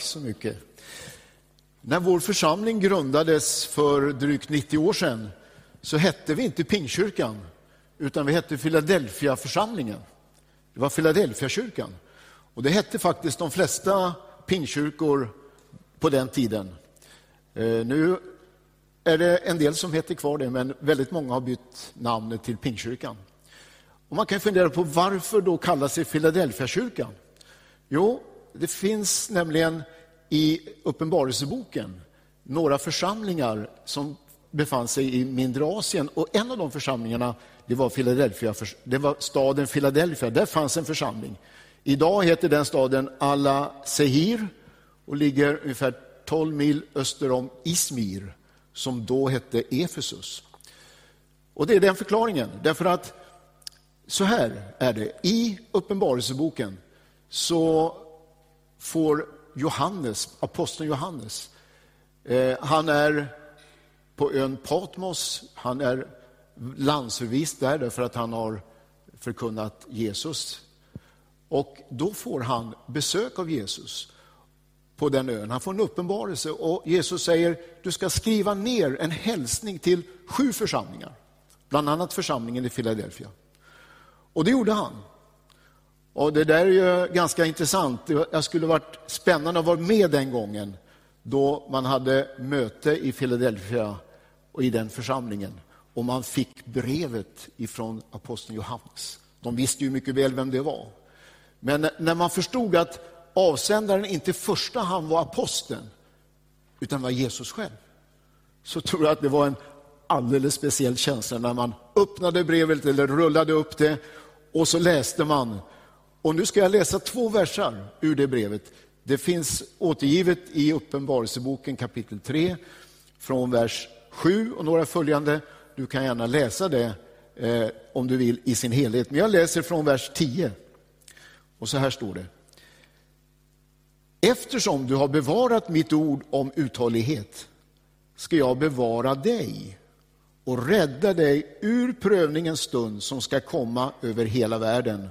Tack så mycket. När vår församling grundades för drygt 90 år sedan så hette vi inte Pingkyrkan, utan vi hette Philadelphia församlingen. Det var Philadelphia kyrkan. Och det hette faktiskt de flesta pingkyrkor på den tiden. Eh, nu är det en del som heter kvar det, men väldigt många har bytt namnet till Pingkyrkan. Och man kan fundera på varför då kalla sig Philadelphia-kyrkan? Jo, det finns nämligen i Uppenbarelseboken några församlingar som befann sig i mindre Asien och en av de församlingarna det var, Philadelphia, det var staden Philadelphia. Där fanns en församling. Idag heter den staden Alla Sehir och ligger ungefär 12 mil öster om Izmir som då hette Efesus. Och det är den förklaringen, därför att så här är det. I Uppenbarelseboken så får Johannes, aposteln Johannes, eh, han är på ön Patmos, han är landsförvist där därför att han har förkunnat Jesus. Och då får han besök av Jesus på den ön. Han får en uppenbarelse och Jesus säger, du ska skriva ner en hälsning till sju församlingar, bland annat församlingen i Philadelphia. Och det gjorde han. Och Det där är ju ganska intressant. Jag skulle varit spännande att vara med den gången då man hade möte i Philadelphia och i den församlingen och man fick brevet ifrån aposteln Johannes. De visste ju mycket väl vem det var. Men när man förstod att avsändaren inte i första hand var aposteln utan var Jesus själv så tror jag att det var en alldeles speciell känsla när man öppnade brevet eller rullade upp det och så läste man. Och nu ska jag läsa två versar ur det brevet. Det finns återgivet i Uppenbarelseboken kapitel 3 från vers 7 och några följande. Du kan gärna läsa det eh, om du vill i sin helhet. Men jag läser från vers 10. Och så här står det. Eftersom du har bevarat mitt ord om uthållighet ska jag bevara dig och rädda dig ur prövningens stund som ska komma över hela världen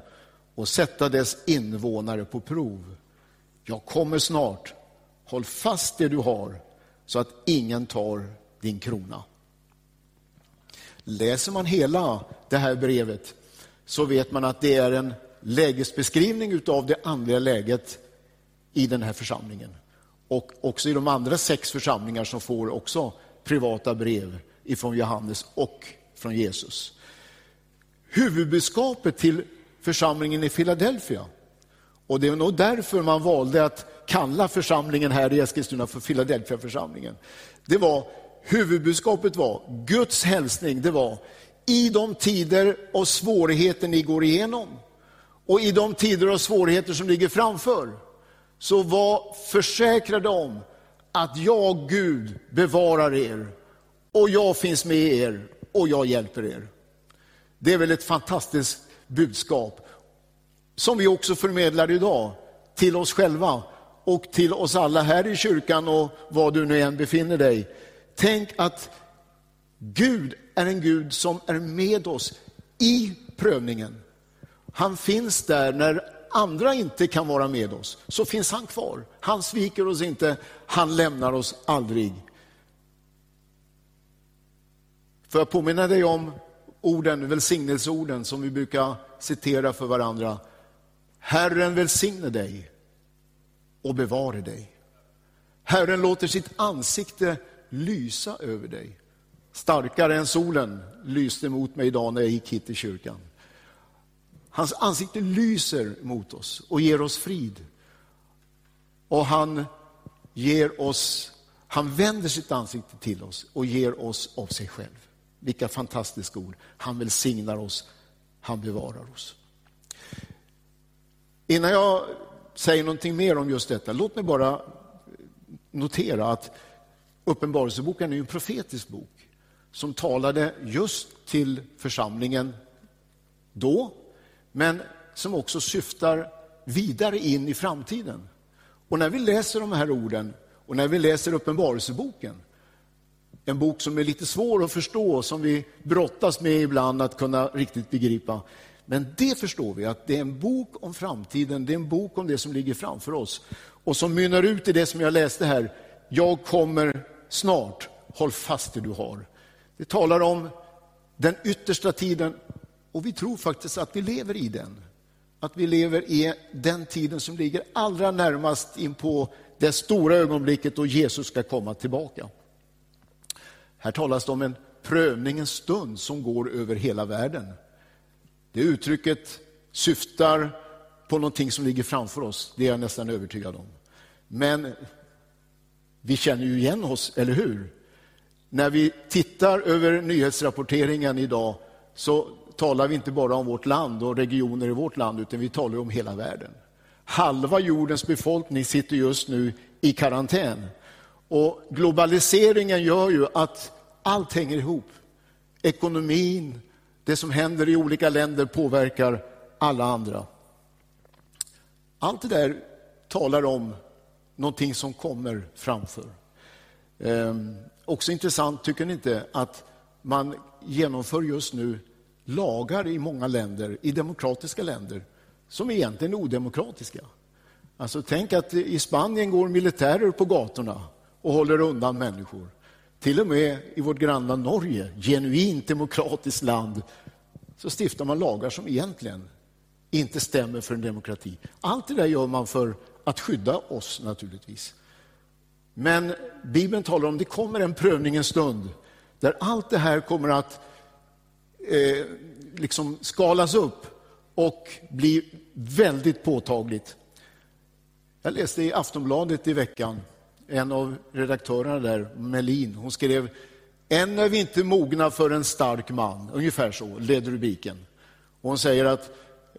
och sätta dess invånare på prov. Jag kommer snart. Håll fast det du har så att ingen tar din krona. Läser man hela det här brevet så vet man att det är en lägesbeskrivning av det andliga läget i den här församlingen. Och också i de andra sex församlingar som får också privata brev ifrån Johannes och från Jesus. Huvudbudskapet till församlingen i Philadelphia, och det är nog därför man valde att kalla församlingen här i Eskilstuna för Philadelphia-församlingen. Det var, huvudbudskapet var, Guds hälsning, det var i de tider och svårigheter ni går igenom och i de tider och svårigheter som ligger framför, så var försäkrade om att jag, Gud, bevarar er och jag finns med er och jag hjälper er. Det är väl ett fantastiskt budskap som vi också förmedlar idag till oss själva och till oss alla här i kyrkan och var du nu än befinner dig. Tänk att Gud är en Gud som är med oss i prövningen. Han finns där när andra inte kan vara med oss, så finns han kvar. Han sviker oss inte, han lämnar oss aldrig. Får jag påminna dig om orden, välsignelseorden som vi brukar citera för varandra. Herren välsigne dig och bevare dig. Herren låter sitt ansikte lysa över dig. Starkare än solen lyste mot mig idag när jag gick hit till kyrkan. Hans ansikte lyser mot oss och ger oss frid. Och han ger oss, han vänder sitt ansikte till oss och ger oss av sig själv. Vilka fantastiska ord. Han välsignar oss, han bevarar oss. Innan jag säger någonting mer om just detta, låt mig bara notera att Uppenbarelseboken är en profetisk bok som talade just till församlingen då, men som också syftar vidare in i framtiden. Och när vi läser de här orden och när vi läser Uppenbarelseboken en bok som är lite svår att förstå, som vi brottas med ibland att kunna riktigt begripa. Men det förstår vi att det är en bok om framtiden, det är en bok om det som ligger framför oss och som mynnar ut i det som jag läste här. Jag kommer snart, håll fast det du har. Det talar om den yttersta tiden och vi tror faktiskt att vi lever i den. Att vi lever i den tiden som ligger allra närmast in på det stora ögonblicket då Jesus ska komma tillbaka. Här talas det om en prövningens stund som går över hela världen. Det uttrycket syftar på någonting som ligger framför oss, det är jag nästan övertygad om. Men vi känner ju igen oss, eller hur? När vi tittar över nyhetsrapporteringen idag så talar vi inte bara om vårt land och regioner i vårt land, utan vi talar om hela världen. Halva jordens befolkning sitter just nu i karantän. Och globaliseringen gör ju att allt hänger ihop. Ekonomin, det som händer i olika länder påverkar alla andra. Allt det där talar om någonting som kommer framför. Ehm, också intressant, tycker ni inte, att man genomför just nu lagar i många länder, i demokratiska länder, som egentligen är odemokratiska. Alltså, tänk att i Spanien går militärer på gatorna och håller undan människor. Till och med i vårt grannland Norge, genuint demokratiskt land, så stiftar man lagar som egentligen inte stämmer för en demokrati. Allt det där gör man för att skydda oss naturligtvis. Men Bibeln talar om att det kommer en prövningens stund där allt det här kommer att eh, liksom skalas upp och bli väldigt påtagligt. Jag läste i Aftonbladet i veckan, en av redaktörerna där, Melin, hon skrev än är vi inte mogna för en stark man, ungefär så led rubriken. Och hon säger att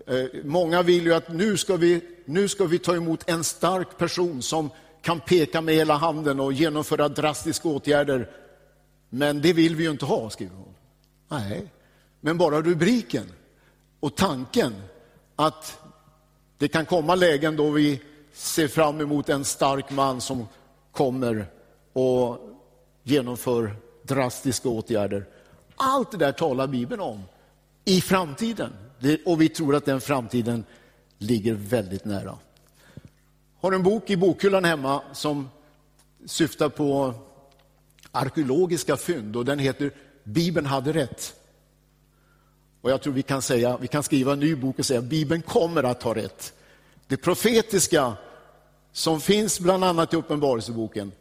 eh, många vill ju att nu ska, vi, nu ska vi ta emot en stark person som kan peka med hela handen och genomföra drastiska åtgärder. Men det vill vi ju inte ha, skriver hon. Nej, men bara rubriken och tanken att det kan komma lägen då vi ser fram emot en stark man som kommer och genomför drastiska åtgärder. Allt det där talar Bibeln om i framtiden. Och vi tror att den framtiden ligger väldigt nära. Har en bok i bokhyllan hemma som syftar på arkeologiska fynd och den heter Bibeln hade rätt. Och jag tror vi kan, säga, vi kan skriva en ny bok och säga att Bibeln kommer att ha rätt. Det profetiska som finns bland annat i Uppenbarelseboken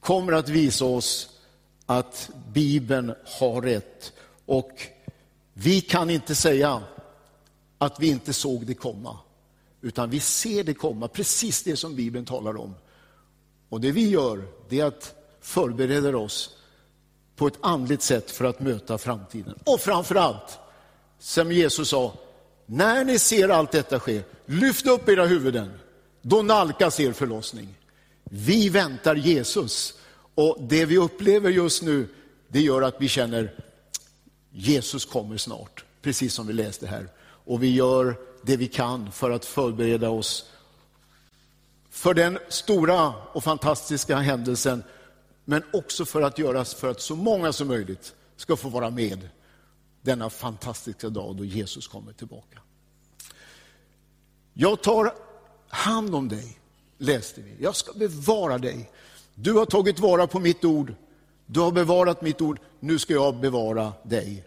kommer att visa oss att Bibeln har rätt. Och vi kan inte säga att vi inte såg det komma, utan vi ser det komma, precis det som Bibeln talar om. Och det vi gör, det är att förbereda oss på ett andligt sätt för att möta framtiden. Och framför allt, som Jesus sa, när ni ser allt detta ske, lyft upp era huvuden, då nalkas er förlossning. Vi väntar Jesus och det vi upplever just nu, det gör att vi känner Jesus kommer snart, precis som vi läste här. Och vi gör det vi kan för att förbereda oss för den stora och fantastiska händelsen, men också för att göra för att så många som möjligt ska få vara med denna fantastiska dag då Jesus kommer tillbaka. Jag tar hand om dig, läste vi. Jag ska bevara dig. Du har tagit vara på mitt ord, du har bevarat mitt ord, nu ska jag bevara dig.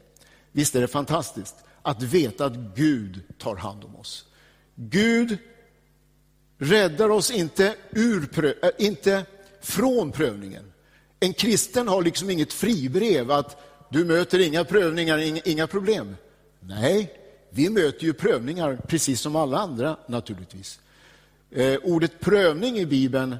Visst är det fantastiskt att veta att Gud tar hand om oss. Gud räddar oss inte, ur, äh, inte från prövningen. En kristen har liksom inget fribrev att du möter inga prövningar, inga problem. Nej, vi möter ju prövningar precis som alla andra naturligtvis. Eh, ordet prövning i Bibeln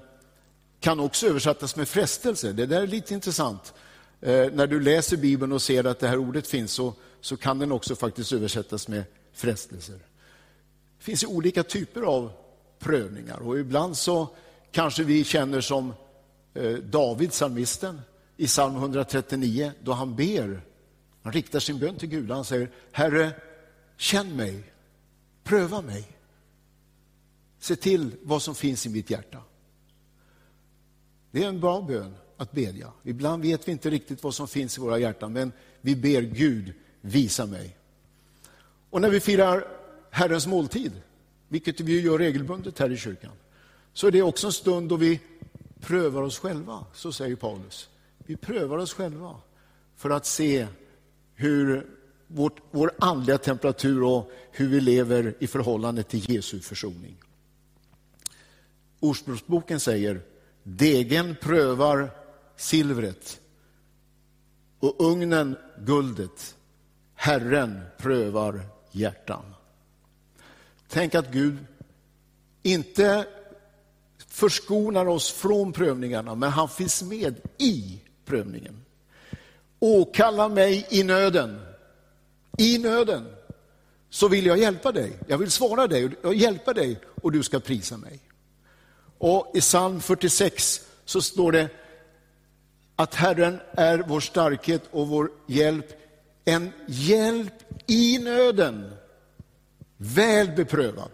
kan också översättas med frestelse. Det där är lite intressant. Eh, när du läser Bibeln och ser att det här ordet finns så, så kan den också faktiskt översättas med frestelser. Det finns olika typer av prövningar och ibland så kanske vi känner som eh, David, psalmisten, i psalm 139 då han ber. Han riktar sin bön till Gud. Han säger, Herre, känn mig, pröva mig. Se till vad som finns i mitt hjärta. Det är en bra bön att bedja. Ibland vet vi inte riktigt vad som finns i våra hjärtan, men vi ber Gud visa mig. Och när vi firar Herrens måltid, vilket vi gör regelbundet här i kyrkan, så är det också en stund då vi prövar oss själva, så säger Paulus. Vi prövar oss själva för att se hur vårt, vår andliga temperatur och hur vi lever i förhållande till Jesu försoning. Ordspråksboken säger, degen prövar silvret och ugnen guldet. Herren prövar hjärtan. Tänk att Gud inte förskonar oss från prövningarna, men han finns med i prövningen. Åkalla mig i nöden. I nöden så vill jag hjälpa dig. Jag vill svara dig och hjälpa dig och du ska prisa mig. Och i psalm 46 så står det att Herren är vår starkhet och vår hjälp. En hjälp i nöden, väl beprövad.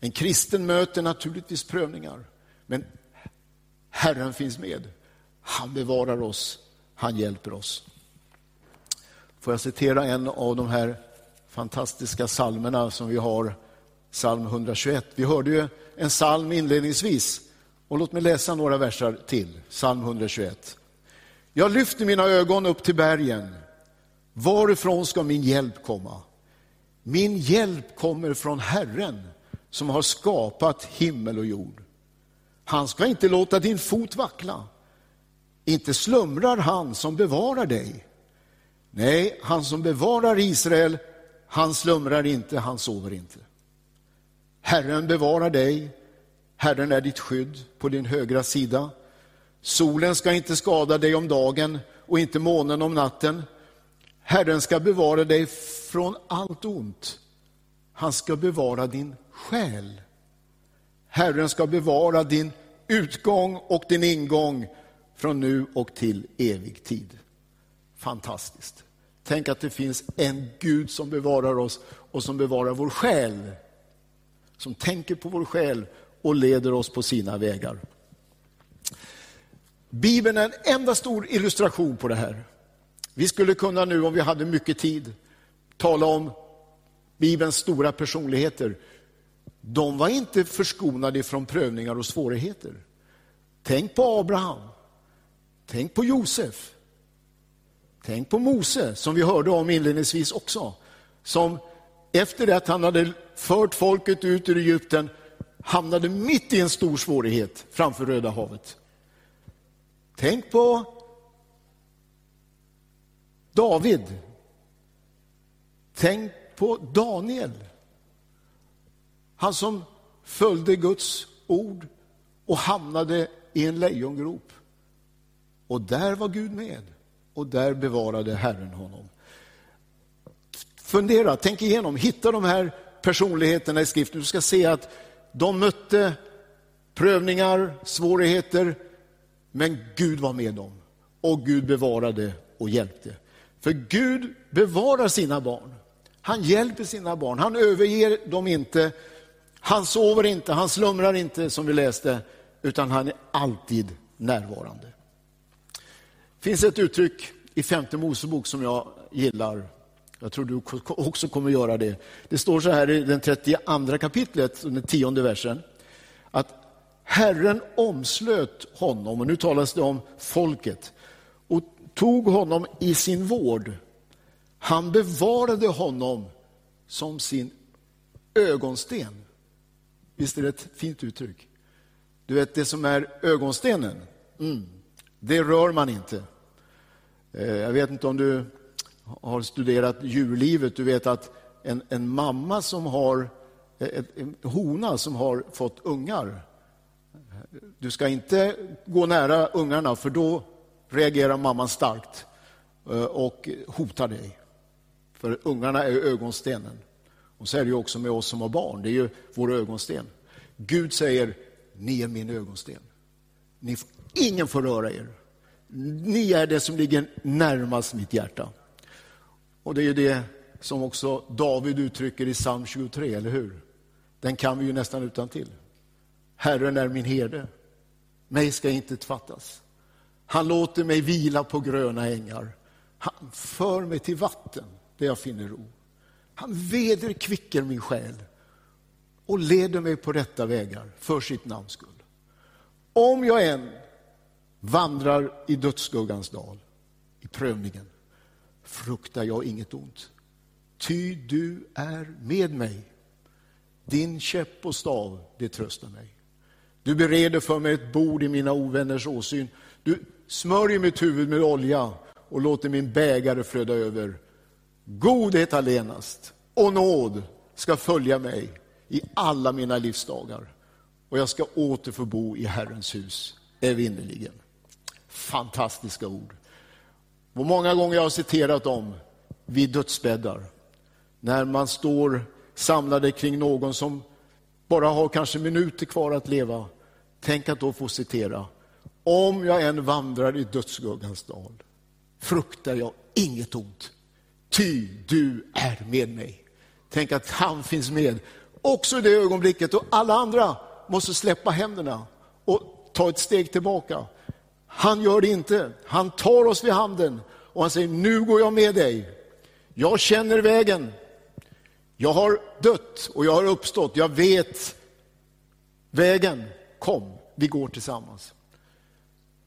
En kristen möter naturligtvis prövningar, men Herren finns med. Han bevarar oss, han hjälper oss. Får jag citera en av de här fantastiska psalmerna som vi har, psalm 121. Vi hörde ju en psalm inledningsvis och låt mig läsa några versar till, psalm 121. Jag lyfter mina ögon upp till bergen. Varifrån ska min hjälp komma? Min hjälp kommer från Herren som har skapat himmel och jord. Han ska inte låta din fot vackla. Inte slumrar han som bevarar dig. Nej, han som bevarar Israel, han slumrar inte, han sover inte. Herren bevarar dig, Herren är ditt skydd på din högra sida. Solen ska inte skada dig om dagen och inte månen om natten. Herren ska bevara dig från allt ont. Han ska bevara din själ. Herren ska bevara din utgång och din ingång från nu och till evig tid. Fantastiskt. Tänk att det finns en Gud som bevarar oss och som bevarar vår själ. Som tänker på vår själ och leder oss på sina vägar. Bibeln är en enda stor illustration på det här. Vi skulle kunna nu, om vi hade mycket tid, tala om Bibelns stora personligheter. De var inte förskonade från prövningar och svårigheter. Tänk på Abraham. Tänk på Josef. Tänk på Mose, som vi hörde om inledningsvis också. Som efter det att han hade fört folket ut ur Egypten hamnade mitt i en stor svårighet framför Röda havet. Tänk på David. Tänk på Daniel. Han som följde Guds ord och hamnade i en lejongrop. Och där var Gud med och där bevarade Herren honom. Fundera, tänk igenom, hitta de här personligheterna i skriften. Du ska se att de mötte prövningar, svårigheter, men Gud var med dem. Och Gud bevarade och hjälpte. För Gud bevarar sina barn. Han hjälper sina barn, han överger dem inte. Han sover inte, han slumrar inte som vi läste, utan han är alltid närvarande. Det finns ett uttryck i femte Mosebok som jag gillar. Jag tror du också kommer göra det. Det står så här i den 32 kapitlet, den tionde versen, att Herren omslöt honom, och nu talas det om folket, och tog honom i sin vård. Han bevarade honom som sin ögonsten. Visst är det ett fint uttryck? Du vet, det som är ögonstenen, mm, det rör man inte. Eh, jag vet inte om du har studerat djurlivet, du vet att en, en mamma som har, eh, en hona som har fått ungar, du ska inte gå nära ungarna för då reagerar mamman starkt eh, och hotar dig. För ungarna är ögonstenen. Och så är det också med oss som har barn, det är ju vår ögonsten. Gud säger, ni är min ögonsten. Ni, ingen får röra er. Ni är det som ligger närmast mitt hjärta. Och det är det som också David uttrycker i psalm 23, eller hur? Den kan vi ju nästan utan till. Herren är min herde, mig ska inte fattas. Han låter mig vila på gröna ängar. Han för mig till vatten där jag finner ro. Han vederkvicker min själ och leder mig på rätta vägar för sitt namns skull. Om jag än vandrar i dödsskuggans dal, i prövningen, fruktar jag inget ont. Ty du är med mig. Din käpp och stav, det tröstar mig. Du bereder för mig ett bord i mina ovänners åsyn. Du smörjer mitt huvud med olja och låter min bägare flöda över. Godhet allenast och nåd ska följa mig i alla mina livsdagar och jag ska åter få bo i Herrens hus evinnerligen. Fantastiska ord. Och många gånger jag har citerat dem vid dödsbäddar, när man står samlade kring någon som bara har kanske minuter kvar att leva. Tänk att då få citera, om jag än vandrar i dödsskuggans dal fruktar jag inget ont, ty du är med mig. Tänk att han finns med, också i det ögonblicket och alla andra måste släppa händerna och ta ett steg tillbaka. Han gör det inte. Han tar oss vid handen och han säger, nu går jag med dig. Jag känner vägen. Jag har dött och jag har uppstått. Jag vet vägen. Kom, vi går tillsammans.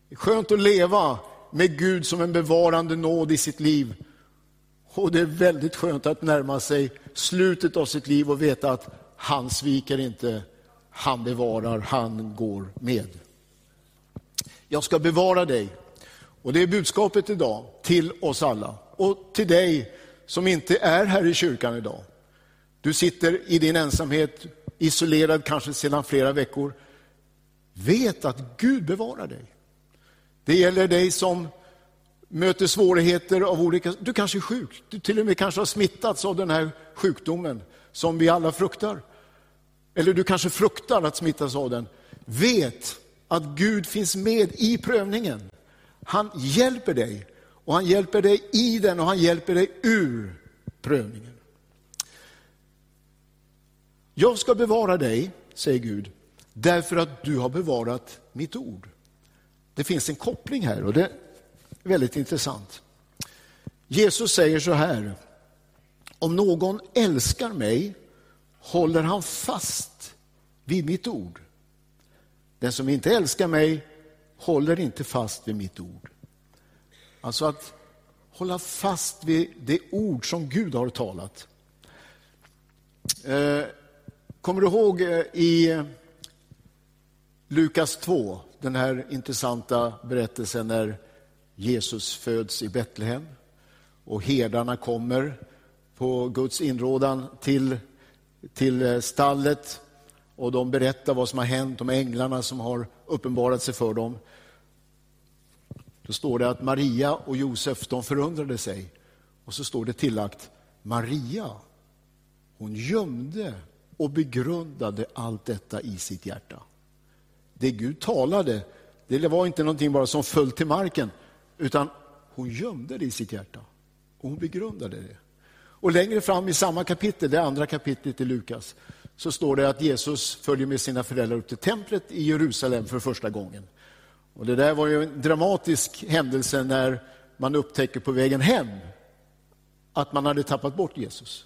Det är skönt att leva med Gud som en bevarande nåd i sitt liv. Och det är väldigt skönt att närma sig slutet av sitt liv och veta att han sviker inte, han bevarar, han går med. Jag ska bevara dig. Och det är budskapet idag till oss alla och till dig som inte är här i kyrkan idag. Du sitter i din ensamhet, isolerad kanske sedan flera veckor. Vet att Gud bevarar dig. Det gäller dig som möter svårigheter av olika... Du kanske är sjuk, du till och med kanske har smittats av den här sjukdomen som vi alla fruktar. Eller du kanske fruktar att smittas av den. Vet att Gud finns med i prövningen. Han hjälper dig och han hjälper dig i den och han hjälper dig ur prövningen. Jag ska bevara dig, säger Gud, därför att du har bevarat mitt ord. Det finns en koppling här och det är väldigt intressant. Jesus säger så här, om någon älskar mig håller han fast vid mitt ord. Den som inte älskar mig håller inte fast vid mitt ord. Alltså att hålla fast vid det ord som Gud har talat. Eh, kommer du ihåg eh, i Lukas 2, den här intressanta berättelsen när Jesus föds i Betlehem och herdarna kommer på Guds inrådan till, till eh, stallet och de berättar vad som har hänt, om änglarna som har uppenbarat sig för dem. Då står det att Maria och Josef de förundrade sig. Och så står det tillagt, Maria, hon gömde och begrundade allt detta i sitt hjärta. Det Gud talade, det var inte någonting bara som föll till marken, utan hon gömde det i sitt hjärta. Och hon begrundade det. Och längre fram i samma kapitel, det andra kapitlet i Lukas, så står det att Jesus följer med sina föräldrar upp till templet i Jerusalem för första gången. Och det där var ju en dramatisk händelse när man upptäcker på vägen hem att man hade tappat bort Jesus.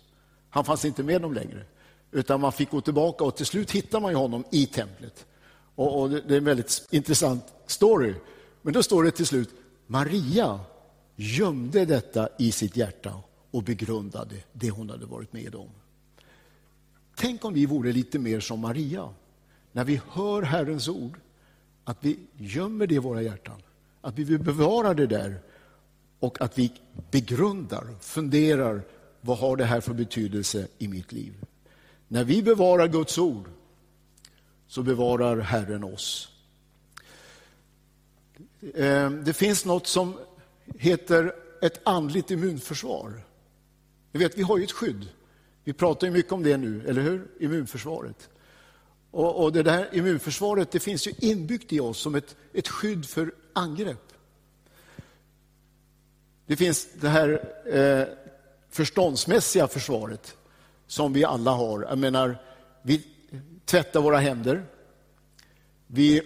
Han fanns inte med dem längre, utan man fick gå tillbaka och till slut hittar man honom i templet. Och, och det är en väldigt intressant story. Men då står det till slut, Maria gömde detta i sitt hjärta och begrundade det hon hade varit med om. Tänk om vi vore lite mer som Maria. När vi hör Herrens ord, att vi gömmer det i våra hjärtan. Att vi vill bevara det där och att vi begrundar, funderar, vad har det här för betydelse i mitt liv? När vi bevarar Guds ord så bevarar Herren oss. Eh, det finns något som heter ett andligt immunförsvar. Ni vet, vi har ju ett skydd vi pratar ju mycket om det nu, eller hur? Immunförsvaret. Och, och det där immunförsvaret det finns ju inbyggt i oss som ett, ett skydd för angrepp. Det finns det här eh, förståndsmässiga försvaret som vi alla har. Jag menar, vi tvättar våra händer. Vi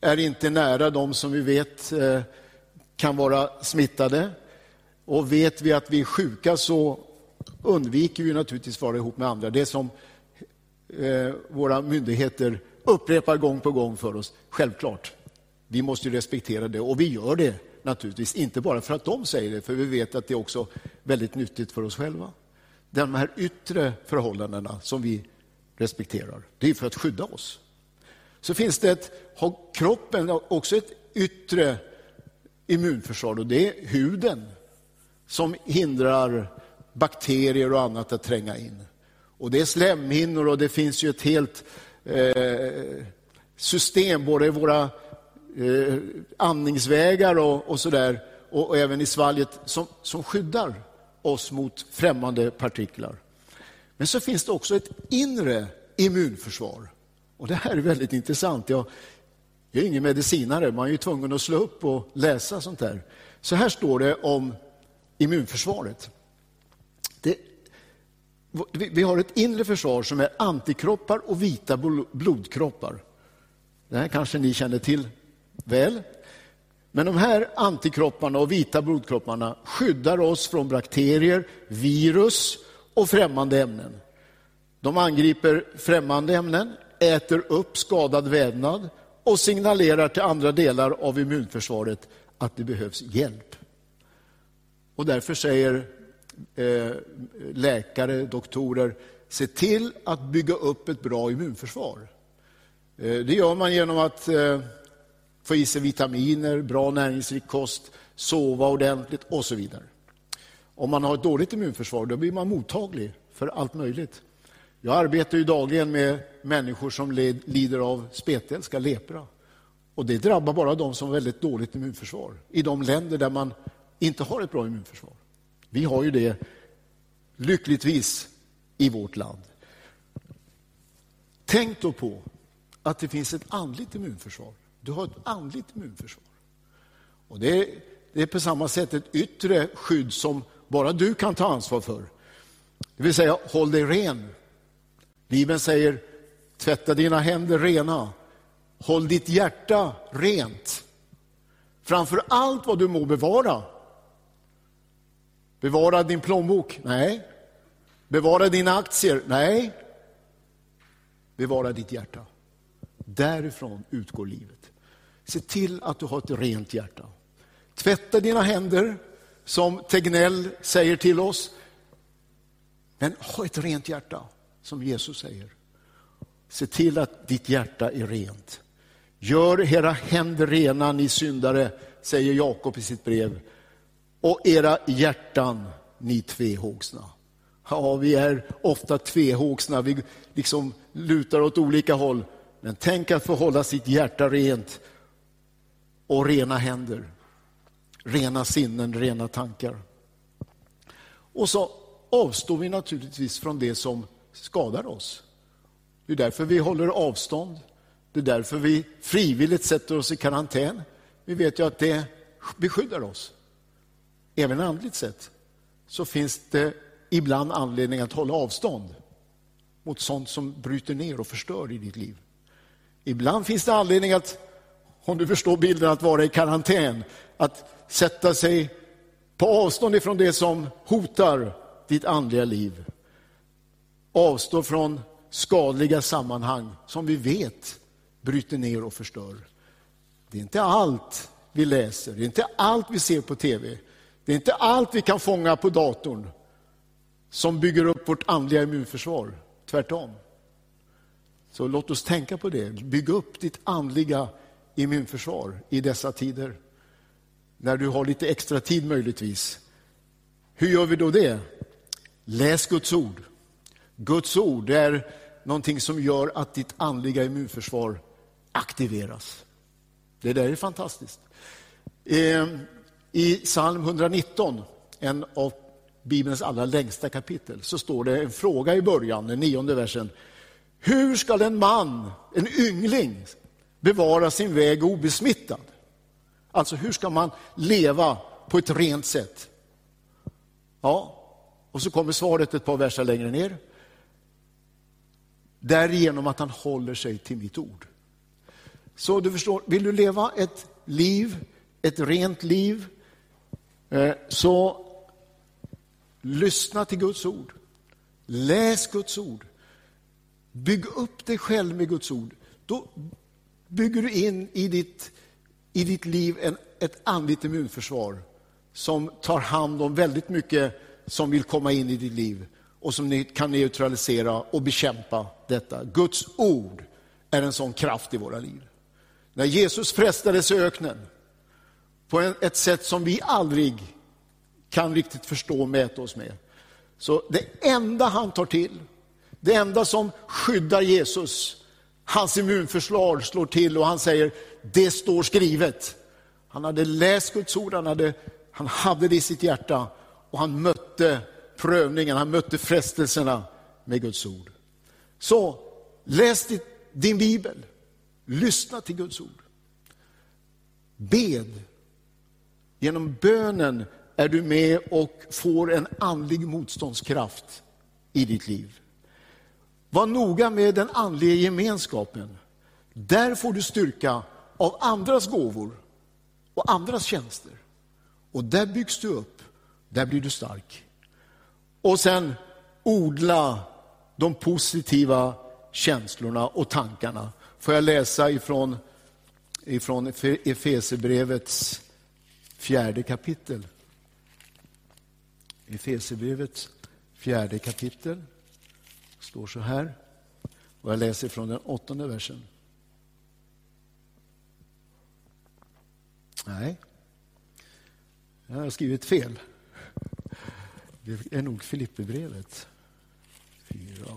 är inte nära de som vi vet eh, kan vara smittade. Och vet vi att vi är sjuka så undviker vi naturligtvis att vara ihop med andra. Det som eh, våra myndigheter upprepar gång på gång för oss, självklart. Vi måste respektera det och vi gör det naturligtvis, inte bara för att de säger det, för vi vet att det är också väldigt nyttigt för oss själva. De här yttre förhållandena som vi respekterar, det är för att skydda oss. Så finns det ett, har kroppen också ett yttre immunförsvar och det är huden som hindrar bakterier och annat att tränga in. Och det är slemhinnor och det finns ju ett helt eh, system både i våra eh, andningsvägar och, och sådär och, och, även i svalget som, som skyddar oss mot främmande partiklar. Men så finns det också ett inre immunförsvar. Och Det här är väldigt intressant. Jag, jag är ingen medicinare, man är ju tvungen att slå upp och läsa sånt här. Så här står det om immunförsvaret. Vi har ett inre försvar som är antikroppar och vita blodkroppar. Det här kanske ni känner till väl. Men de här antikropparna och vita blodkropparna skyddar oss från bakterier, virus och främmande ämnen. De angriper främmande ämnen, äter upp skadad vävnad och signalerar till andra delar av immunförsvaret att det behövs hjälp. Och därför säger Eh, läkare, doktorer, se till att bygga upp ett bra immunförsvar. Eh, det gör man genom att eh, få i sig vitaminer, bra näringsrik kost, sova ordentligt och så vidare. Om man har ett dåligt immunförsvar då blir man mottaglig för allt möjligt. Jag arbetar ju dagligen med människor som lider av spetälska, lepra. Och det drabbar bara de som har väldigt dåligt immunförsvar i de länder där man inte har ett bra immunförsvar. Vi har ju det lyckligtvis i vårt land. Tänk då på att det finns ett andligt immunförsvar. Du har ett andligt immunförsvar. Och det är, det är på samma sätt ett yttre skydd som bara du kan ta ansvar för. Det vill säga, håll dig ren. Bibeln säger, tvätta dina händer rena. Håll ditt hjärta rent. Framför allt vad du må bevara. Bevara din plånbok? Nej. Bevara dina aktier? Nej. Bevara ditt hjärta. Därifrån utgår livet. Se till att du har ett rent hjärta. Tvätta dina händer, som Tegnell säger till oss. Men ha ett rent hjärta, som Jesus säger. Se till att ditt hjärta är rent. Gör era händer rena, ni syndare, säger Jakob i sitt brev. Och era hjärtan, ni tvehågsna. Ja, vi är ofta tvehågsna, vi liksom lutar åt olika håll. Men tänk att få hålla sitt hjärta rent och rena händer, rena sinnen, rena tankar. Och så avstår vi naturligtvis från det som skadar oss. Det är därför vi håller avstånd. Det är därför vi frivilligt sätter oss i karantän. Vi vet ju att det beskyddar oss. Även andligt sett så finns det ibland anledning att hålla avstånd mot sånt som bryter ner och förstör i ditt liv. Ibland finns det anledning att, om du förstår bilden, att vara i karantän. Att sätta sig på avstånd ifrån det som hotar ditt andliga liv. Avstå från skadliga sammanhang som vi vet bryter ner och förstör. Det är inte allt vi läser, det är inte allt vi ser på tv. Det är inte allt vi kan fånga på datorn som bygger upp vårt andliga immunförsvar. Tvärtom. Så låt oss tänka på det. Bygg upp ditt andliga immunförsvar i dessa tider. När du har lite extra tid möjligtvis. Hur gör vi då det? Läs Guds ord. Guds ord är någonting som gör att ditt andliga immunförsvar aktiveras. Det där är fantastiskt. Ehm, i psalm 119, en av Bibelns allra längsta kapitel, så står det en fråga i början, den nionde versen. Hur ska en man, en yngling, bevara sin väg obesmittad? Alltså, hur ska man leva på ett rent sätt? Ja, och så kommer svaret ett par verser längre ner. Därigenom att han håller sig till mitt ord. Så du förstår, vill du leva ett liv, ett rent liv, Eh, så Lyssna till Guds ord. Läs Guds ord. Bygg upp dig själv med Guds ord. Då bygger du in i ditt, i ditt liv en, ett andligt immunförsvar som tar hand om väldigt mycket som vill komma in i ditt liv och som kan neutralisera och bekämpa detta. Guds ord är en sån kraft i våra liv. När Jesus frestades i öknen på ett sätt som vi aldrig kan riktigt förstå och mäta oss med. Så det enda han tar till, det enda som skyddar Jesus, hans immunförsvar slår till och han säger, det står skrivet. Han hade läst Guds ord, han hade, han hade det i sitt hjärta och han mötte prövningen, han mötte frestelserna med Guds ord. Så läs din bibel, lyssna till Guds ord. Bed. Genom bönen är du med och får en andlig motståndskraft i ditt liv. Var noga med den andliga gemenskapen. Där får du styrka av andras gåvor och andras tjänster. Och där byggs du upp, där blir du stark. Och sen odla de positiva känslorna och tankarna. Får jag läsa ifrån, ifrån Efeserbrevets fjärde kapitel. Efesierbrevets fjärde kapitel står så här. Och jag läser från den åttonde versen. Nej, jag har skrivit fel. Det är nog Filipperbrevet. Fyra.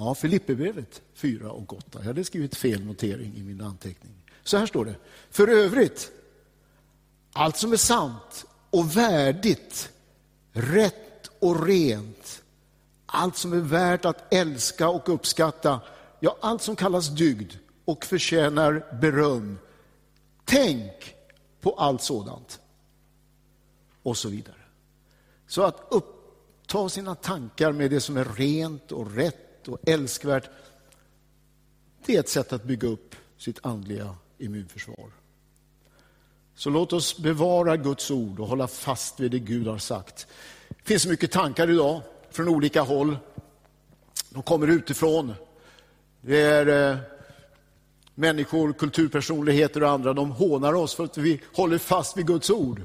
Ja, Filipperbrevet 4 och 8. Jag hade skrivit fel notering i min anteckning. Så här står det. För övrigt, allt som är sant och värdigt, rätt och rent, allt som är värt att älska och uppskatta, ja, allt som kallas dygd och förtjänar beröm. Tänk på allt sådant. Och så vidare. Så att uppta sina tankar med det som är rent och rätt och älskvärt, det är ett sätt att bygga upp sitt andliga immunförsvar. Så låt oss bevara Guds ord och hålla fast vid det Gud har sagt. Det finns mycket tankar idag från olika håll. De kommer utifrån. Det är eh, människor, kulturpersonligheter och andra, de hånar oss för att vi håller fast vid Guds ord.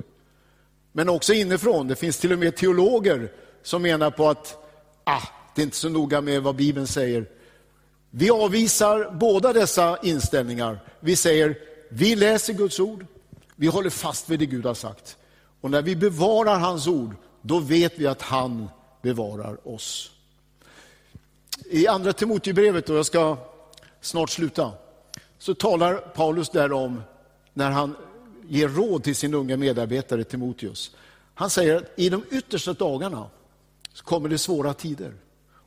Men också inifrån, det finns till och med teologer som menar på att ah, det är inte så noga med vad Bibeln säger. Vi avvisar båda dessa inställningar. Vi säger, vi läser Guds ord, vi håller fast vid det Gud har sagt. Och när vi bevarar hans ord, då vet vi att han bevarar oss. I andra Timoteusbrevet, och jag ska snart sluta, så talar Paulus där om när han ger råd till sin unga medarbetare Timoteus. Han säger att i de yttersta dagarna så kommer det svåra tider.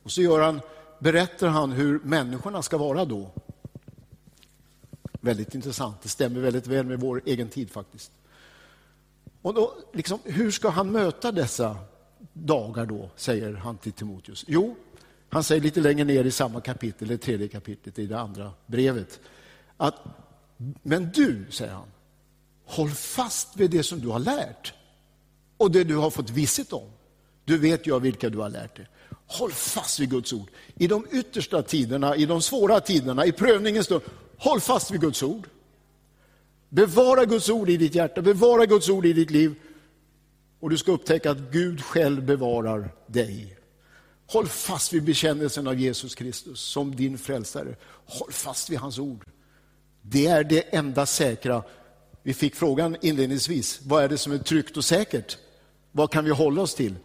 Och så gör han, berättar han hur människorna ska vara då. Väldigt intressant, det stämmer väldigt väl med vår egen tid faktiskt. Och då, liksom, hur ska han möta dessa dagar då, säger han till Timoteus? Jo, han säger lite längre ner i samma kapitel, det tredje kapitlet i det andra brevet, att men du, säger han, håll fast vid det som du har lärt och det du har fått visshet om. Du vet ju av vilka du har lärt dig. Håll fast vid Guds ord. I de yttersta tiderna, i de svåra tiderna, i prövningens stund, håll fast vid Guds ord. Bevara Guds ord i ditt hjärta, bevara Guds ord i ditt liv. Och du ska upptäcka att Gud själv bevarar dig. Håll fast vid bekännelsen av Jesus Kristus som din frälsare. Håll fast vid hans ord. Det är det enda säkra. Vi fick frågan inledningsvis, vad är det som är tryggt och säkert? Vad kan vi hålla oss till?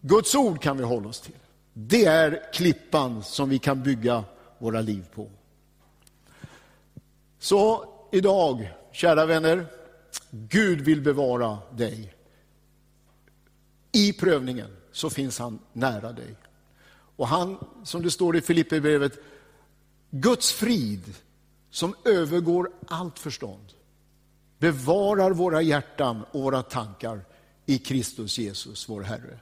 Guds ord kan vi hålla oss till. Det är klippan som vi kan bygga våra liv på. Så idag, kära vänner, Gud vill bevara dig. I prövningen så finns han nära dig. Och han, som det står i Filipperbrevet, Guds frid som övergår allt förstånd bevarar våra hjärtan och våra tankar i Kristus Jesus, vår Herre.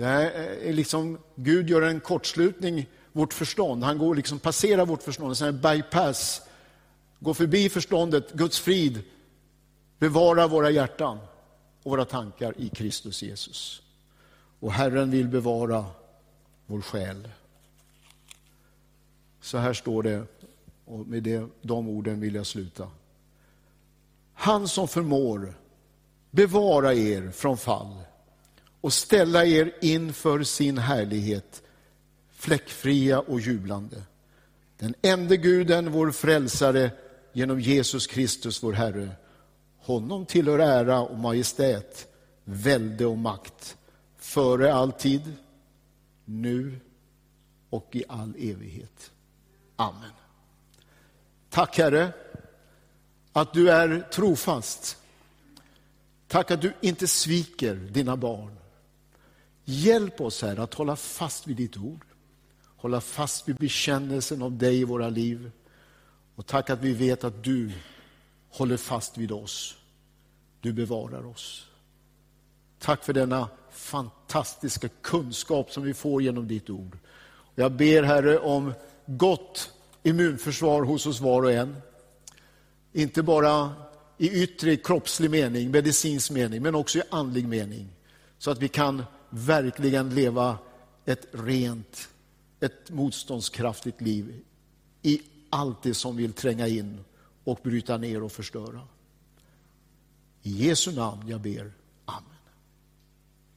Det är liksom, Gud gör en kortslutning, vårt förstånd. Han går liksom, passerar vårt förstånd, en bypass, går förbi förståndet, Guds frid bevarar våra hjärtan och våra tankar i Kristus Jesus. Och Herren vill bevara vår själ. Så här står det, och med det, de orden vill jag sluta. Han som förmår bevara er från fall och ställa er inför sin härlighet, fläckfria och jublande. Den enda guden, vår frälsare, genom Jesus Kristus, vår Herre. Honom tillhör ära och majestät, välde och makt, före all tid, nu och i all evighet. Amen. Tack Herre, att du är trofast. Tack att du inte sviker dina barn. Hjälp oss Herre att hålla fast vid ditt ord, hålla fast vid bekännelsen av dig i våra liv. Och tack att vi vet att du håller fast vid oss. Du bevarar oss. Tack för denna fantastiska kunskap som vi får genom ditt ord. Jag ber Herre om gott immunförsvar hos oss var och en. Inte bara i yttre kroppslig mening, medicinsk mening, men också i andlig mening. Så att vi kan verkligen leva ett rent, ett motståndskraftigt liv i allt det som vill tränga in och bryta ner och förstöra. I Jesu namn jag ber.